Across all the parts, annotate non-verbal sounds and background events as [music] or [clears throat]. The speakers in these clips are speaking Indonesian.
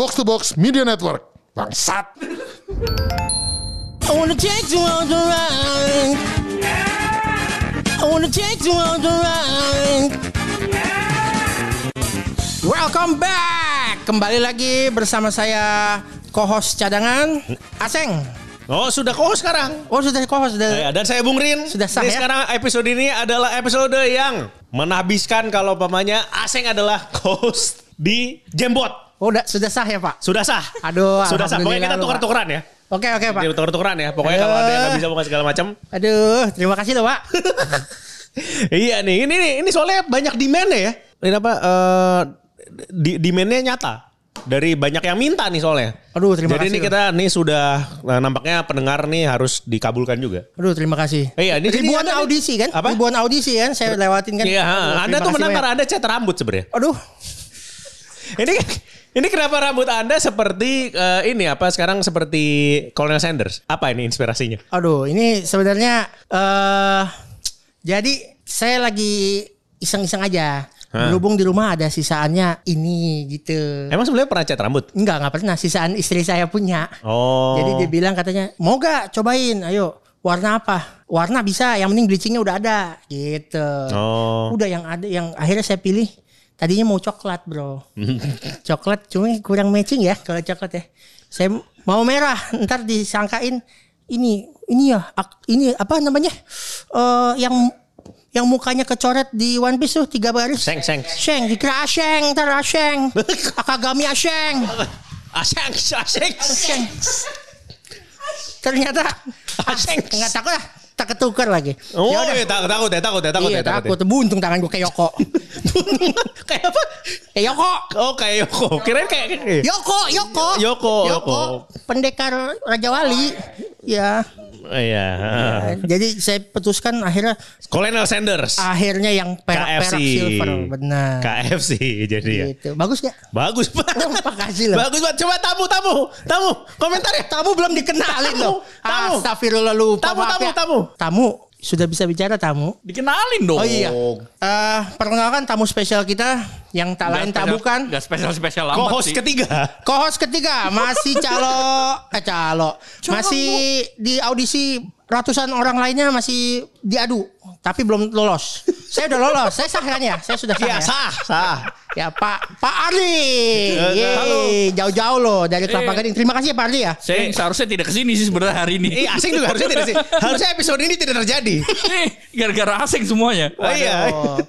Box to Box Media Network. Bangsat. I wanna take you on the ride. I wanna take you on the ride. Welcome back. Kembali lagi bersama saya co-host cadangan Aseng. Oh sudah kok sekarang. Oh sudah co-host sudah. Ya, dan saya Bung Rin. Sudah sah ya? sekarang episode ini adalah episode yang menhabiskan kalau pamannya Aseng adalah host di Jembot. Oh udah sudah sah ya Pak. Sudah sah. Aduh, Sudah sah. Pokoknya kita lu, tukar-tukaran ya. Oke oke Pak. Jadi tukar-tukaran ya. Pokoknya Aduh. kalau ada yang bisa bukan segala macam. Aduh terima kasih loh Pak. [laughs] iya nih, ini nih, ini soalnya banyak demand ya. Ini apa? eh di demandnya nyata dari banyak yang minta nih soalnya. Aduh, terima Jadi kasih ini loh. kita nih sudah nah, nampaknya pendengar nih harus dikabulkan juga. Aduh terima kasih. Eh, iya, ini Ribuan nih. audisi kan? Apa? Ribuan audisi kan? Saya lewatin kan. Iya, Aduh, Anda tuh menang karena Anda cat rambut sebenarnya. Aduh. [laughs] Ini ini kenapa rambut Anda seperti eh, ini apa sekarang seperti Colonel Sanders? Apa ini inspirasinya? Aduh, ini sebenarnya eh jadi saya lagi iseng-iseng aja. Hah. Berhubung di rumah ada sisaannya ini gitu. Emang sebenarnya pernah cat rambut? Enggak, enggak pernah. Sisaan istri saya punya. Oh. Jadi dia bilang katanya, mau gak cobain? Ayo, warna apa? Warna bisa, yang penting bleachingnya udah ada. Gitu. Oh. Udah yang ada, yang akhirnya saya pilih. Tadinya mau coklat bro. [laughs] coklat cuma kurang matching ya kalau coklat ya. Saya mau merah, ntar disangkain ini ini ya ini apa namanya Eh yang yang mukanya kecoret di One Piece tuh tiga baris. Seng seng. Sheng, dikira Asheng, ntar Asheng. [laughs] Akagami Asheng. Aseng aseng. Asheng. Ternyata Asheng. nggak takut lah, tak ketukar lagi. Oh, Ya iya, takut takut ya, takut ya, takut iya ya, takut. takut. Buntung tangan gue kayak Yoko. [laughs] kayak apa? kayak Yoko. Oh, kayak Yoko. Kirain kayak kayak- Yoko, Yoko. Yoko, Yoko. Pendekar Raja Wali. Ya. Iya. Jadi saya putuskan akhirnya Colonel Sanders. akhirnya yang perak-perak KFC. silver. Benar. KFC jadi ya. Gitu. Bagus gak? Bagus banget. [laughs] Oh, makasih loh. Bagus banget. Coba tamu, tamu, tamu. Komentar ya. Tamu belum dikenalin Tamu, loh. tamu. Astagfirullah lupa. Tamu, maaf tamu, ya. tamu. Tamu. Sudah bisa bicara tamu? Dikenalin dong. Oh iya. Eh, perkenalkan tamu spesial kita yang tak lain tak bukan. Gak spesial-spesial amat Co-host sih. ketiga. Co-host ketiga masih calo eh calo. Masih di audisi ratusan orang lainnya masih diadu tapi belum lolos. Saya udah lolos. Saya sah kan ya? Saya sudah sah. Iya ya? sah, sah. Ya Pak Pak Ardi. Yeay, halo. Jauh-jauh loh dari Kelapa Eh. Gading. Terima kasih ya Pak Ardi ya. Saya seharusnya tidak ke sini sih sebenarnya hari ini. Eh, asing juga harusnya tidak sih. [laughs] Harusnya episode ini tidak terjadi. Gara-gara asing semuanya. Oh iya. Oh, [laughs]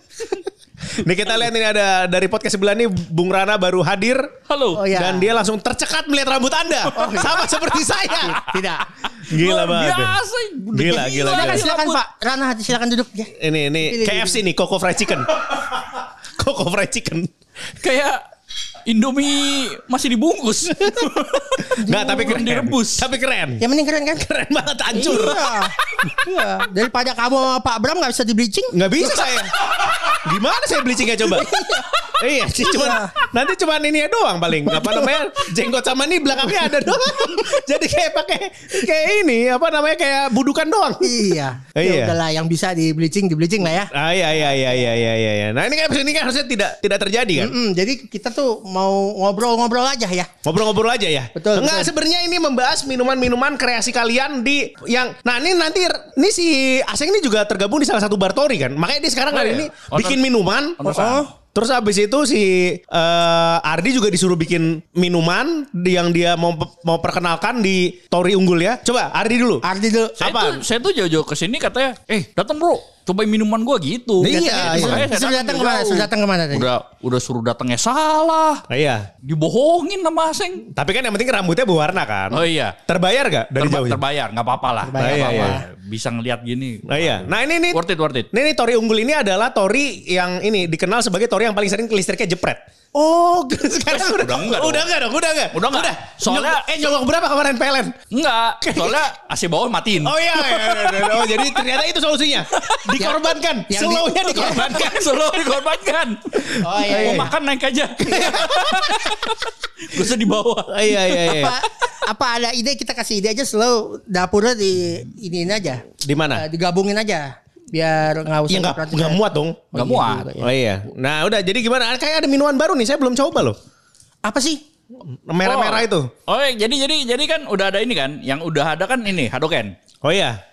Nih kita lihat ini ada dari podcast sebelah nih Bung Rana baru hadir. Halo. Oh, iya. Dan dia langsung tercekat melihat rambut Anda. [laughs] Sama seperti saya. tidak. Gila banget. Biasa. Gila, gila, Silakan gila. silakan Pak Rana silakan duduk ya. Ini ini Pilih, KFC nih, Coco Fried Chicken. Coco Fried Chicken. Kayak Indomie masih dibungkus. Enggak, tapi keren. direbus. Tapi keren. Yang penting keren kan? Keren banget hancur. Iya. iya. Daripada kamu sama Pak Bram nggak bisa di bleaching. Nggak bisa saya. Gimana saya bleachingnya coba? Iya, sih cuman nanti cuman ini ya doang paling. Apa namanya? Jenggot sama ini belakangnya ada doang. [laughs] Jadi kayak pakai kayak ini apa namanya kayak budukan doang. Iya. Oh, [laughs] Ya iya. udahlah yang bisa di bleaching di bleaching lah ya. Ah iya iya iya iya iya iya. iya. Nah ini kan ini kan harusnya tidak tidak terjadi kan? Mm, jadi kita tuh mau ngobrol-ngobrol aja ya. Ngobrol-ngobrol aja ya. Betul, Enggak sebenarnya ini membahas minuman-minuman kreasi kalian di yang nah ini nanti ini si Aseng ini juga tergabung di salah satu bartori kan. Makanya dia sekarang Oh, hari iya. ini bikin minuman. Oh. Terus habis itu si eh, Ardi juga disuruh bikin minuman yang dia mau mau perkenalkan di Tori Unggul ya. Coba Ardi dulu. Ardi dulu. Saya Apaan? tuh, saya tuh jauh-jauh ke sini katanya, eh datang bro, cobain minuman gua gitu. Iya, Katanya, iya. saya Suruh datang ke mana? Suruh datang ke mana tadi? Udah udah suruh datangnya salah. Ah, iya. Dibohongin sama Aseng. Tapi kan yang penting rambutnya berwarna kan. Oh iya. Terbayar gak dari Terba- jauh? terbayar, nggak apa-apa lah. Terbayar, Nggak iya, apa-apa. Bisa ngelihat gini. Nah iya. Nah ini nih. Worth it, worth it. Ini nih Tori Unggul ini adalah Tori yang ini dikenal sebagai Tori yang paling sering listriknya jepret. Oh, [laughs] sekarang udah, Udah enggak udah enggak dong, udah enggak. Udah enggak. Soalnya- Nyogok- eh nyogok berapa kemarin PLN? Enggak, [laughs] soalnya AC bawah matiin. Oh iya, iya, iya, iya. oh jadi ternyata itu solusinya. [laughs] Dikorbankan, Yang di- slownya dikorbankan. [laughs] Selalu dikorbankan. Oh iya. Mau iya. makan naik aja. [laughs] Gak usah di bawah. Oh, iya iya iya. Apa, apa ada ide kita kasih ide aja slow dapurnya di iniin aja. Di mana? Eh, digabungin aja. Biar nggak usah Ya nggak diperhatikan. nggak muat dong. Nggak iya muat. juga ya. Oh iya. Nah udah jadi gimana? Kayak ada minuman baru nih. Saya belum coba loh. Apa sih? Merah-merah Oh. itu. Oh, iya, jadi jadi jadi kan udah ada ini kan, yang udah ada kan ini Hadoken, Oh iya,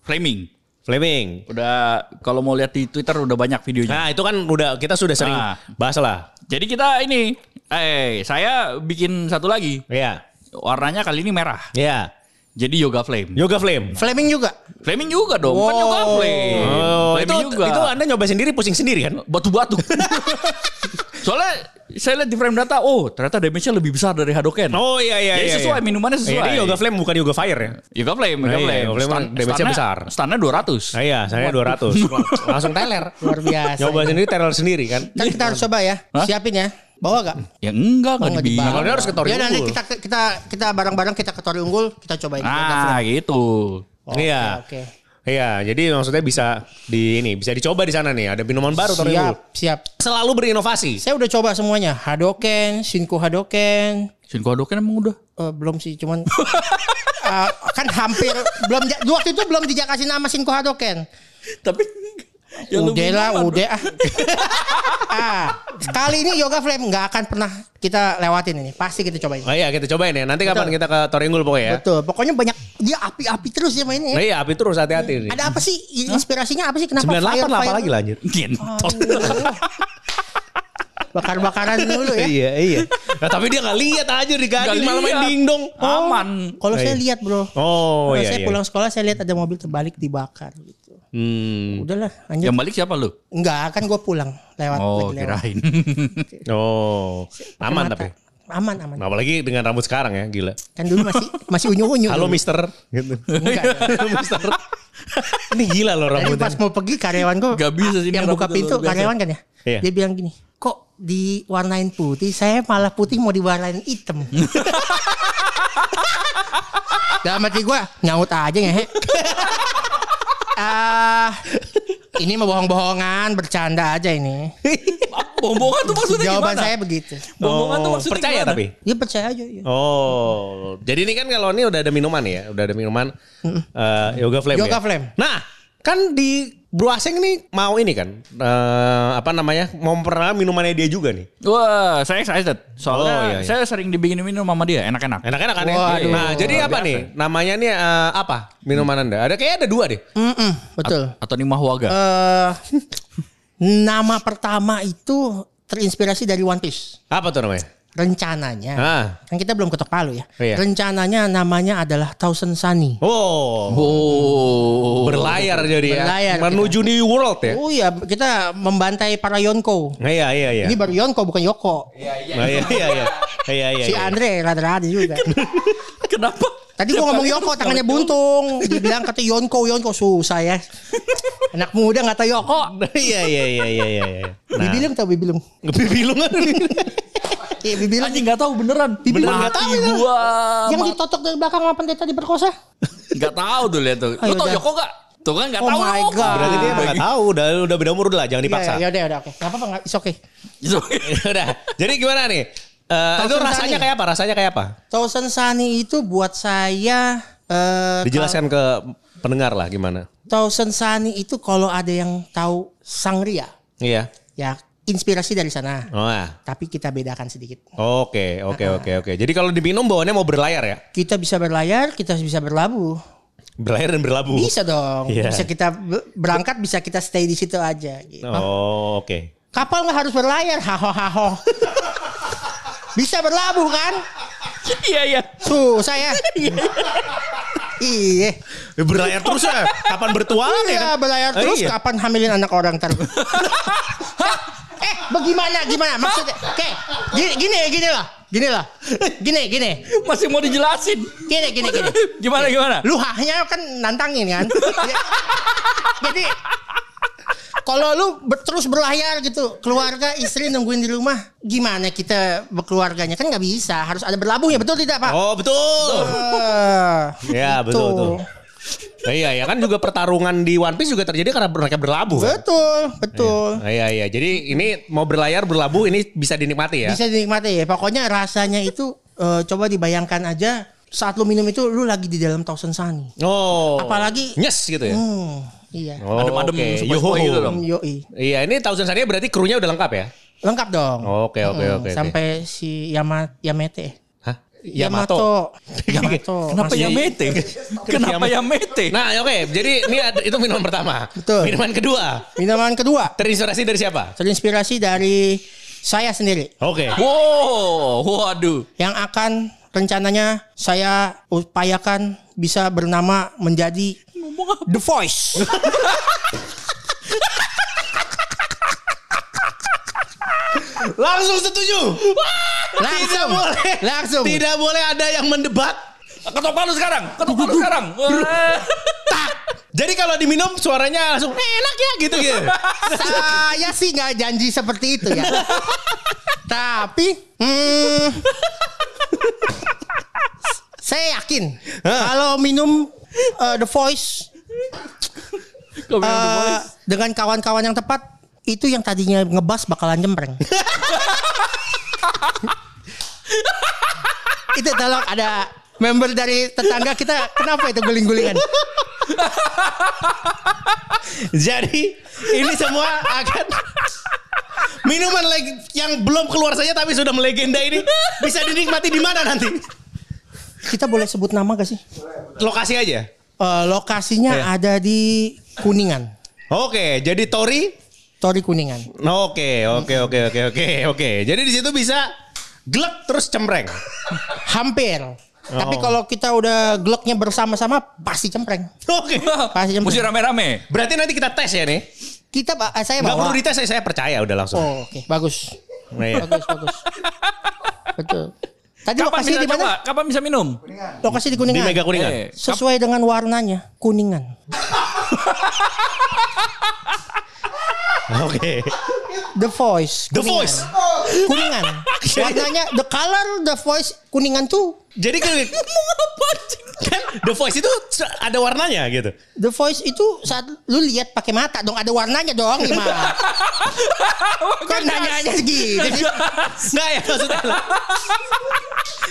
flaming. Flaming. Udah kalau mau lihat di Twitter udah banyak videonya. Nah itu kan udah kita sudah sering Ah. bahas lah. Jadi kita ini eh saya bikin satu lagi. Iya, Warnanya kali ini merah. iya. Jadi yoga flame. Yoga Flame. Flaming juga. Flaming juga dong, kan Wow. yoga flame. Oh, itu Flaming juga. itu Anda nyoba sendiri pusing sendiri kan? batu-batu. [laughs] Soalnya saya lihat di frame data, oh ternyata damage-nya lebih besar dari Hadoken. Oh iya iya Jadi iya. sesuai, iya. minumannya sesuai. Jadi Yoga Flame bukan Yoga Fire ya? Yoga flame, yoga Iya, flame. yoga flame damage-nya besar. Standnya 200. Nah, iya, saya 200. [laughs] Langsung teler. Luar biasa. Nyoba sendiri teler sendiri kan? Kan kita harus coba ya. Hah? Siapin ya. Bawa gak? Ya enggak, enggak Oh, dibawa. Kalau dia harus ke Tori Ya nanti Unggul. kita kita kita bareng-bareng kita ke Tori Unggul, kita cobain. Nah, gitu. Oke, Iya. Oke. Iya, jadi maksudnya bisa di ini, bisa dicoba di sana nih. Ada minuman baru Tori Unggul. Siap, siap. Selalu berinovasi. Saya udah coba semuanya. Hadoken, Shinku Hadoken. Shinko Hadoken emang udah. Eh, belum sih, cuman [laughs] eh, kan hampir belum waktu itu belum dikasih nama Shinku Hadoken. Tapi ya udah lah, udah [laughs] ah. ah, kali ini Yoga Flame nggak akan pernah kita lewatin ini. Pasti kita cobain. Oh iya, kita cobain ya. Nanti kapan Betul. kita ke Tori Unggul pokoknya ya. Betul. Pokoknya banyak dia api-api terus ya mainnya. Nah ya. iya, api terus hati-hati nih. Ada apa sih? Inspirasinya apa sih? Kenapa 98 lah fire-fire? apalagi lah anjir. [laughs] Gentot. [laughs] Bakar-bakaran dulu ya. Iya, iya. Nah, tapi dia gak lihat aja di gading malah main dingdong. Aman. Kalau Oh, saya iya. lihat bro. Oh Kalau iya, saya iya. pulang sekolah saya lihat ada mobil terbalik dibakar gitu. Hmm. Udahlah lanjut. Yang balik siapa lu? Enggak kan gue pulang lewat. Oh, lewat. kirain. [laughs] Oh, aman Mata. tapi. Aman aman. Apalagi dengan rambut sekarang ya, gila. Kan dulu masih masih unyu-unyu. Halo dulu. Mister, gitu. Enggak. [laughs] Halo Mister. Ini gila loh rambutnya. pas mau pergi karyawan gue Gak bisa sih, yang buka pintu karyawan kan ya. Iya. Dia bilang gini, kok diwarnain putih, saya malah putih mau diwarnain hitam. [laughs] Dalam hati gue nyaut aja ngehe. Ah, ini mah bohong-bohongan, bercanda aja ini. [laughs] Bohongan tuh maksudnya Jawaban gimana? saya begitu. Bohongan tuh Oh, maksudnya percaya gimana? tapi. Ya percaya aja. Ya. Oh, jadi ini kan kalau ini udah ada minuman ya, udah ada minuman eh, Yoga Flame. Yoga ya? Flame. Nah, kan di Bro Aseng ini mau ini kan, eh, apa namanya, mau memperkenalkan minumannya dia juga nih. Wah, saya excited. Soalnya Oh, iya, iya. saya sering dibikin minum sama dia, enak-enak. Enak-enak kan ya? Waduh. Nah, jadi apa biasa. nih? Namanya nih eh, apa? Minuman Anda? Ada kayak ada dua deh. Mm-mm, betul. Atau nih mahwaga. Eh, [laughs] nama pertama itu terinspirasi dari One Piece. Apa tuh namanya? Rencananya, Ah. kan kita belum ketok palu ya. Iya. Rencananya namanya adalah Thousand Sunny. Oh, oh. berlayar jadi ya. Berlayar Menuju New World ya. Oh iya, kita membantai para Yonko. Nah, Iya, iya, iya. Ini baru Yonko bukan Yoko. Nah, iya, iya, iya. Iya, iya. Si iya. Andre rada-rada juga. Kenapa? Tadi gua ngomong Yoko, tangannya buntung. Dibilang kata Yonko, Yonko susah ya. Anak muda nggak tahu Yoko. Iya, iya, iya, iya, iya. iya. Nah, Bibilung tau Bibilung? Bibilung [laughs] Iya Bibilung. Anjing nggak tahu beneran. Beneran nggak tahu ya. gua. Yang ditotok dari belakang sama pendeta diperkosa. [laughs] Nggak tahu tuh lihat tuh. Lu tau udah. Yoko gak? Tuh kan nggak Oh tahu. my. God. Berarti dia emang nggak tahu. Udah, udah beda umur udah lah. Jangan dipaksa. Iya, ya udah, udah, oke. Gak apa-apa, nggak, it's okay. So, [laughs] udah. Jadi gimana nih? Eh, itu rasanya Sunny. kayak apa? Rasanya kayak apa? Thousand Sunny itu buat saya... eh, Dijelaskan ke pendengar lah gimana. Thousand Sunny itu kalau ada yang tahu Sangria, Iya. ya inspirasi dari sana. Oh, ya. Tapi kita bedakan sedikit. Oke, oke, oke, oke. Jadi kalau diminum bawaannya mau berlayar ya? Kita bisa berlayar, kita bisa berlabuh. Berlayar dan berlabuh. Bisa dong. Iya. Bisa kita be- berangkat, bisa kita stay di situ aja. Gitu. Oh, oke. Kapal nggak harus berlayar, haho haho. [laughs] bisa berlabuh kan? iya iya. Susah ya. [laughs] iya. Ya, berlayar terus ya. Kapan bertualang ya? Iya, kan? berlayar Oh, terus iya. kapan hamilin anak orang? Hah? [laughs] eh, bagaimana? Gimana? Maksudnya, oke, gini, gini, gini lah, gini lah, gini, gini, Masih mau dijelasin. gini, gini, gini. Gimana gimana? Lu hahnya kan nantangin kan? [laughs] Ya. Jadi kalau lu ber- terus berlayar gitu, keluarga istri nungguin di rumah, gimana kita berkeluarganya kan nggak bisa, harus ada berlabuhnya, betul tidak pak? Oh, betul. Eh, Ya, gitu. betul, betul. Nah, iya, ya kan juga pertarungan di One Piece juga terjadi karena mereka berlabuh. kan? Betul, betul. Nah, iya, iya. Jadi ini mau berlayar, berlabuh, ini bisa dinikmati ya? Bisa dinikmati ya. Pokoknya rasanya itu eh, coba dibayangkan aja saat lu minum itu lu lagi di dalam Thousand Sunny. Oh. Apalagi- Nyes gitu ya? Hmm, iya. Oh, Adem-adem, oke. sepoi-sepoi Yoho. gitu dong. Yoi. Iya, ini Thousand Sunny berarti krunya udah lengkap ya? Lengkap dong. Oke, oke, Hmm, oke. Sampai si Yama, Yamete. Hah? Yamato. Yamato. [laughs] Kenapa Masih- Yamete? Kenapa Yamete? Nah, oke. Jadi ini itu minuman pertama. Betul. Minuman kedua. Minuman kedua Terinspirasi dari siapa? terinspirasi dari saya sendiri Oke. Wow, waduh. yang akan rencananya saya upayakan bisa bernama menjadi The Voice. [laughs] Langsung setuju. Tidak Langsung. boleh. Langsung. Tidak boleh ada yang mendebat. Ketok palu sekarang, ketok palu sekarang. Tak. Jadi kalau diminum suaranya langsung enak ya gitu gitu. Saya sih nggak janji seperti itu ya. [laughs] Tapi hmm, saya yakin kalau minum uh, The Voice uh, Voice. dengan kawan-kawan yang tepat itu yang tadinya ngebas bakalan jempreng. [laughs] itu tolong ada member dari tetangga kita kenapa itu guling-gulingan? Jadi ini semua akan minuman lagi yang belum keluar saja tapi sudah melegenda ini bisa dinikmati di mana nanti? Kita boleh sebut nama gak sih? Lokasi aja. Eh, lokasinya Iya. ada di Kuningan. Oke, jadi Tori. Tori Kuningan. Oke, oke, oke, oke, oke, oke. Jadi di situ bisa glek terus cempreng. Hampir. Tapi kalau kita udah gloknya bersama-sama pasti cempreng. Oke. Pasti Mesti cempreng. rame-rame. Berarti nanti kita tes ya nih. Kita eh, saya bawa. perlu dites, saya, saya percaya udah langsung. Oh, oke, bagus. Iya. Bagus, bagus. Betul. Tadi Kapan lokasi di mana? Kapan bisa minum? Lokasi di Di Kuningan. Mega Kuningan. Eh, Sesuai dengan warnanya, kuningan. [laughs] Oke. The Voice. The Kuningan. Voice. Kuningan. [laughs] Warnanya the color The Voice kuningan tuh. Jadi kan, [laughs] kan The Voice itu ada warnanya gitu. The Voice itu saat lu lihat pakai mata dong ada warnanya dong gimana? [laughs] kan nanya gitu sih. Nggak ya maksudnya.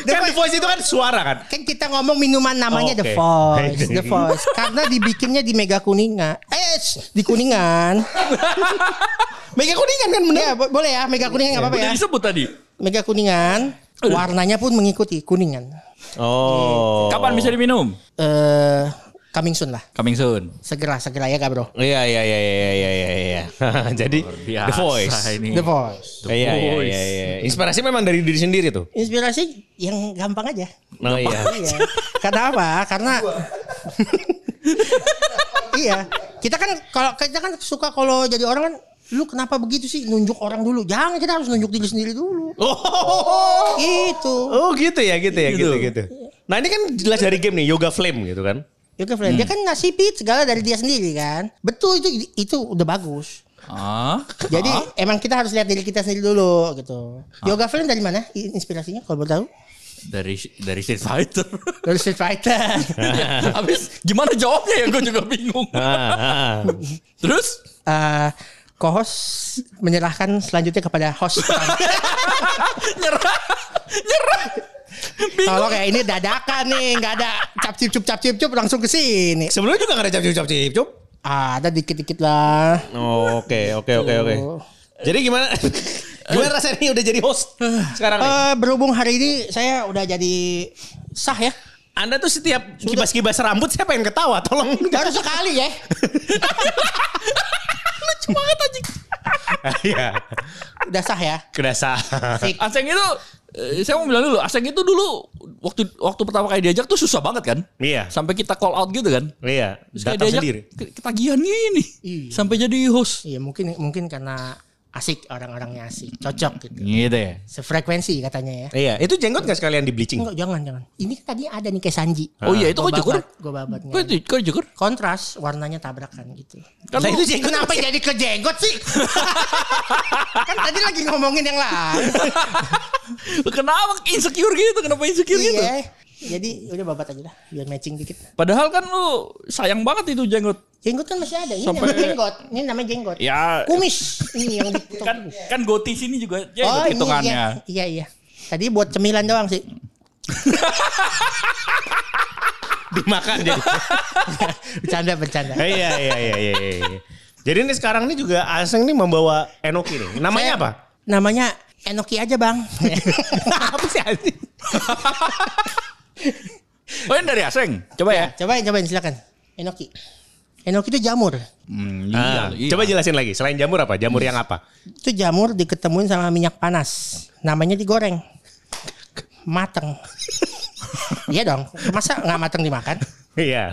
kan The Voice itu kan suara kan. Kan kita ngomong minuman namanya The Oke. Voice, The [laughs] Voice. Karena dibikinnya di Mega Kuningan. Eh, di Kuningan. [laughs] Mega Kuningan kan bener. Ya, bo- boleh ya, Mega Kuningan nggak apa-apa Udah ya. disebut tadi. Mega Kuningan, warnanya pun mengikuti kuningan. Oh. Kapan bisa diminum? Eh, coming soon lah. Coming soon. Segera, segera ya, Kak Bro. Iya iya iya iya iya iya iya. [laughs] Jadi The Voice. Ini. The Voice. Iya iya Voice. iya iya. Inspirasi memang dari diri sendiri tuh. Inspirasi yang gampang aja. Oh iya. iya. Karena apa? Karena [laughs] iya. Kita kan kalau kita kan suka kalau jadi orang kan lu kenapa begitu sih nunjuk orang dulu? Jangan kita harus nunjuk diri sendiri dulu. Oh. Gitu. Oh gitu ya gitu ya gitu Gitu. gitu. Nah ini kan jelas dari game nih Yoga Flame gitu kan. Yoga friend, dia kan ngasih pit segala dari dia sendiri kan. Betul itu itu udah bagus. Ah, Jadi emang kita harus lihat diri kita sendiri dulu gitu. Yoga friend dari mana inspirasinya kalau boleh tahu? dari dari Street Fighter. [laughs] Dari Street Fighter. Habis gimana jawabnya ya? Gue juga bingung. Ah, ah. Terus Eh, co-host menyerahkan selanjutnya kepada host. [laughs] nyerah, nyerah. Tolong ya ini dadakan nih, nggak ada cap cip cup cap cip cup langsung ke sini. Sebelumnya juga gak ada cap cap cip cup. Ada dikit-dikit lah. Oke oke oke oke. Jadi gimana? Gimana rasanya udah jadi host sekarang nih? Eh, berhubung hari ini saya udah jadi sah ya. Anda tuh setiap kibas-kibas rambut saya pengen ketawa. Tolong. Baru sekali ya. [laughs] Lucu banget anjing. [laughs] Iya. Udah sah ya. Kedasa. Sik. Aseng itu eh, saya mau bilang dulu, Aseng itu dulu waktu waktu pertama kali diajak tuh susah banget kan? Iya. Sampai kita call out gitu kan? Iya. Terus Datang diajak sendiri. ke- ketagihan gini. Iya. Sampai jadi host. Iya mungkin mungkin karena asik orang-orangnya asik, cocok gitu. Gitu ya. Sefrekuensi katanya ya. Iya. Itu jenggot gak sekalian di bleaching? Enggak, jangan jangan. Ini kan tadi ada nih kayak Sanji. Oh iya, itu kok cukur? Gue babat. Kok cukur? Kontras, warnanya tabrakan gitu. Kan Nah, itu jenggot Kenapa jadi ke jenggot sih? [laughs] kan tadi lagi ngomongin yang lain. Kenapa insecure gitu? Kenapa insecure gitu? Jadi udah babat aja dah, biar matching dikit. Padahal kan lu sayang banget itu jenggot. Jenggot kan masih ada. Ini Sampai- namanya jenggot. Ini namanya jenggot. Ya Kumis. Ini yang di [laughs] kan kan goti sini juga jenggot Oh, hitungannya. iya. Iya, iya. Tadi buat cemilan doang sih. [laughs] Dimakan jadi. [laughs] Bercanda, bercanda. iya, iya, iya, iya, iya. Jadi ini sekarang ini juga Aseng nih membawa Enoki nih. Namanya Saya- apa? namanya Enoki aja bang. Apa sih anjing? [laughs] Oh ini dari Aseng. Coba ya. cobain cobain silakan. Enoki. Enoki itu jamur. Hmm, Ah, iya, iya. Coba jelasin lagi. Selain jamur apa? Jamur yang apa? Itu jamur diketemuin sama minyak panas. Namanya digoreng. Mateng. [laughs] iya dong. Masa nggak mateng dimakan? Iya.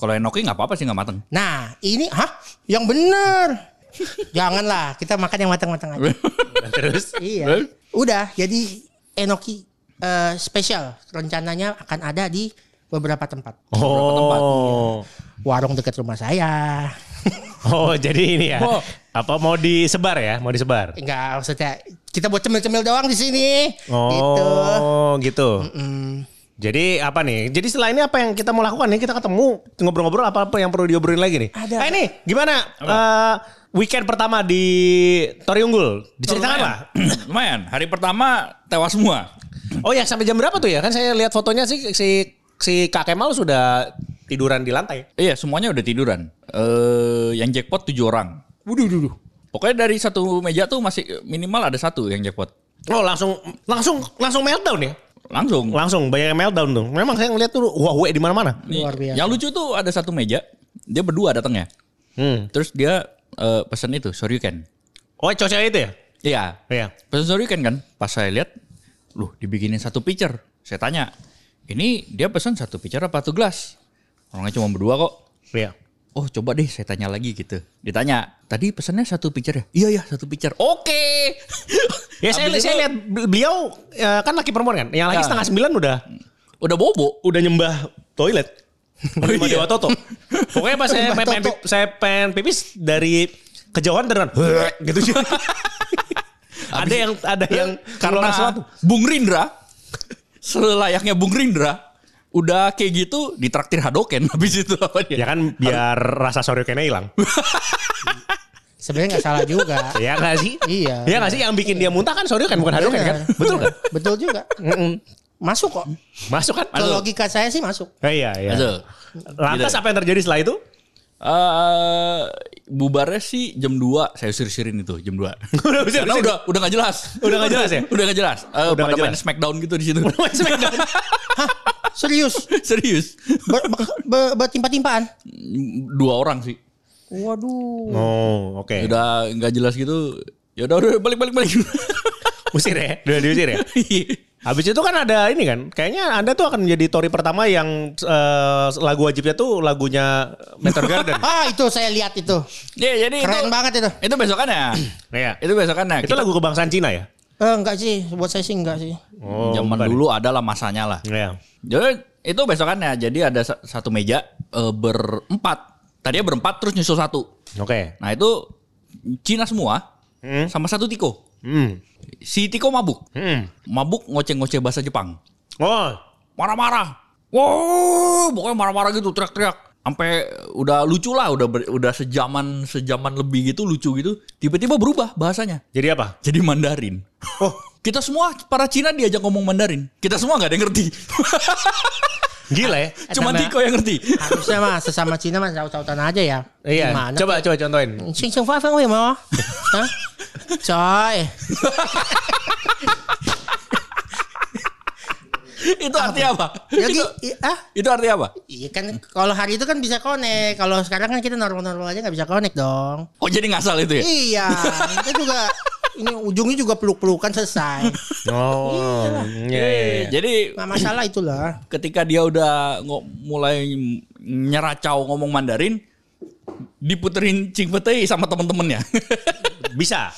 Kalau enoki nggak apa-apa sih nggak mateng. Nah ini, hah? Yang bener. [laughs] Janganlah kita makan yang matang-matang aja. Terus? iya. Udah, jadi enoki eh, spesial rencananya akan ada di beberapa tempat. Oh. Warung dekat rumah saya. [laughs] Oh, jadi ini ya. Oh. Apa mau disebar ya? Mau disebar? Enggak, maksudnya kita buat cemil-cemil doang di sini. Gitu. Oh, gitu. Mm. Jadi apa nih? Jadi setelah ini apa yang kita mau lakukan nih? Kita ketemu ngobrol-ngobrol apa apa yang perlu diobrolin lagi nih? Ada. Eh, ini gimana? Eh, weekend pertama di Tori Unggul. Diceritakan lah. [clears throat] Lumayan. Hari pertama tewas semua. Oh ya sampai jam berapa tuh ya? Kan saya lihat fotonya sih si si Kak Kemal sudah tiduran di lantai. Iya semuanya udah tiduran. Eh yang jackpot tujuh orang. Waduh, waduh, Pokoknya dari satu meja tuh masih minimal ada satu yang jackpot. Oh langsung langsung langsung meltdown ya? Langsung. Langsung banyak yang meltdown tuh. Memang saya ngeliat tuh wah di mana-mana. Luar biasa. Yang lucu tuh ada satu meja. Dia berdua datangnya. Hmm. Terus dia eh, pesan itu Soryuken. Oh cowok itu ya? Iya. Iya. Pesan Soryuken kan. Pas saya lihat, loh dibikinin satu pitcher. Saya tanya, ini dia pesan satu pitcher apa satu gelas? Orangnya cuma berdua kok. Iya. Oh coba deh saya tanya lagi gitu. Ditanya, tadi pesannya satu pitcher ya? Iya ya satu pitcher. Oke. [laughs] Ya saya, saya lihat beliau ya, kan laki perempuan kan. Yang lagi Ya. setengah sembilan udah Udah bobo. udah nyembah toilet. [laughs] Nyembah iya. Dewa Toto. [laughs] Pokoknya pas saya pengen, pipis, saya pengen pipis dari kejauhan dengan gitu ada yang ada yang Karena. Bung Rindra, selayaknya Bung Rindra, udah kayak gitu ditraktir Hadoken [laughs] habis itu apa dia? Ya kan biar rasa soryokennya hilang. [laughs] Sebenarnya nggak salah juga. ya nggak sih? Iya. Ya nggak sih yang bikin dia muntah kan soryoken bukan hadoken kan? Bener. Betul kan? Betul juga. Masuk kok. Masuk kan? Kalau logika saya sih masuk. Eh, iya iya. Masuk. Lantas Gitu. apa yang terjadi setelah itu? Eh, bubarnya sih jam 2 saya usir-usirin itu jam 2. [laughs] Udah usir- Karena udah udah gak jelas. Udah nggak jelas ya? udah gak jelas. Eh, Udah pada nggak main jelas. Smackdown gitu di situ. Serius. [laughs] Serius. Ber, ber, ber- bertimpa-timpaan. Dua orang sih. Waduh. Oh, oke. Udah nggak jelas gitu. Ya udah udah balik balik balik. [laughs] Usir ya? Udah diusir ya? [laughs] Habis itu kan ada ini kan, kayaknya Anda tuh akan menjadi Tori pertama yang eh, lagu wajibnya tuh lagunya Meteor Garden. Ah itu saya lihat itu. Ya jadi Keren itu, banget itu. Itu besokannya. Iya. itu besokannya. Itu Kita- lagu kebangsaan Cina ya? Eh, enggak sih, buat saya sih enggak sih. Oh, zaman bukan. dulu adalah masanya lah. Iya. Jadi itu besokannya. Jadi ada sa- satu meja eh, berempat. Tadinya berempat terus nyusul satu. Oke. Nah itu Cina semua Hmm. sama satu Tiko. Hmm. Si Tiko mabuk. Hmm. Mabuk ngoceh-ngoceh bahasa Jepang. Oh, Marah-marah. Wow, pokoknya marah-marah gitu, teriak-teriak. Sampai udah lucu lah, udah ber- udah sejaman sejaman lebih gitu lucu gitu. Tiba-tiba berubah bahasanya. jadi apa? Jadi Mandarin. Oh, Kita semua para Cina diajak ngomong Mandarin. Kita semua nggak ada yang ngerti. gila ya. [laughs] Cuma Tiko yang ngerti. Harusnya mah sesama Cina mah saut-sautan aja ya. Iya. Gimana? Coba coba contohin. Sing sing fa feng wei mo. [laughs] Hah? Coy. [laughs] [laughs] itu artinya apa? Lagi itu, i- ah itu artinya apa? Iya kan kalau hari itu kan bisa connect. Kalau sekarang kan kita normal-normal aja nggak bisa connect dong. Oh jadi ngasal itu ya? Iya, kita juga ini ujungnya juga peluk-pelukan selesai. [laughs] Oh, iya iya. iya. Jadi Nggak masalah itulah. ketika dia udah mulai nyeracau ngomong Mandarin, diputerin Cing sama temen-temennya. [laughs] Bisa.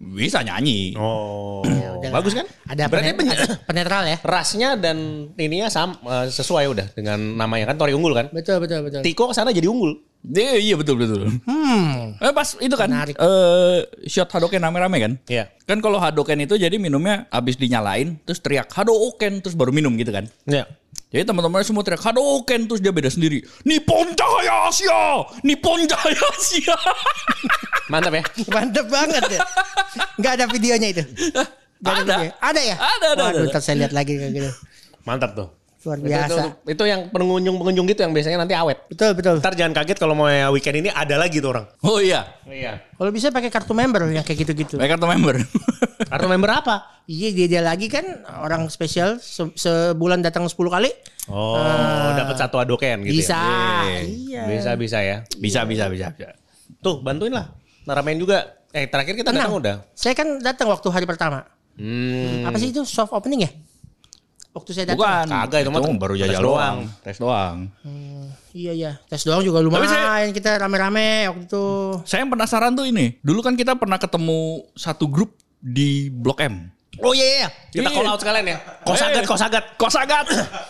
Bisa nyanyi. Oh, Lah. bagus kan? Ada, Berarti penet- penetral ya. rasnya dan ininya sam, eh, sesuai udah dengan namanya kan Tori unggul kan. Betul betul betul. Tiko ke sana jadi unggul. Iya, iya betul betul. Hmm. Eh, pas itu kan Menarik. eh shot Hadoken rame-rame kan? Iya. Kan kalau Hadoken itu jadi minumnya habis dinyalain terus teriak Hadoken terus baru minum gitu kan. Iya. Jadi teman-temannya semua teriak Hadoken terus dia beda sendiri. Nippon Jaya Asia, Nippon Jaya Asia. Mantap ya. Mantep banget ya. Nggak ada videonya itu. [laughs] Nggak Ada. video. Ada ya? Ada, ada, Waduh, ada. ntar saya lihat lagi kayak gitu. Mantap tuh. Luar Itu, biasa. itu, itu yang pengunjung-pengunjung gitu yang biasanya nanti awet. Betul betul. Ntar jangan kaget kalau mau weekend ini ada lagi tuh orang. Oh iya. Iya. Kalau bisa pakai kartu member yang kayak gitu-gitu. Baik kartu member. [laughs] Kartu member apa? Iya dia dia lagi kan orang spesial se- sebulan datang 10 kali. Oh, dapat satu adoken gitu bisa. ya. Iya. Bisa bisa ya. bisa bisa bisa. bisa. Tuh, bantuin lah. Naramen juga. Eh, terakhir kita datang udah. Saya kan datang waktu hari pertama. Hmm. Apa sih itu soft opening ya? Waktu saya datang. Bukan. Kagak, itu mah baru tes jajal doang. doang. Tes doang. Iya iya. Tes doang juga lumayan. saya- Kita rame-rame waktu itu. Saya yang penasaran tuh ini. Dulu kan kita pernah ketemu satu grup di Blok M. Oh iya iya. Kita Iya. call out sekalian ya. Kosagat, Eh, kosagat. Kosagat.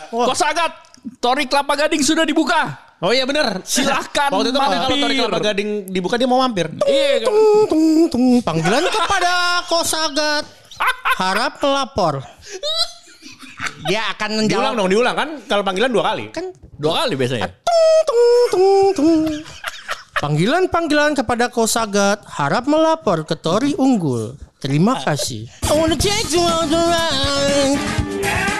Kosagat. [coughs] Tori Kelapa Gading sudah dibuka. Oh iya bener. Silahkan [coughs] Waktu itu kalau kalau Tori mampir. Kelapa Gading dibuka dia mau mampir. Iya. kan? Tung, tung, tung. Panggilan kepada Kosagat. Harap melapor. Dia akan Diulang menjawab. dong, diulang kan. Kalau panggilan dua kali. Kan Dua kali biasanya. tung, tung, tung, tung. Panggilan-panggilan kepada Kosagat harap melapor ke Tori Unggul. Terima kasih. I wanna take you on the ride.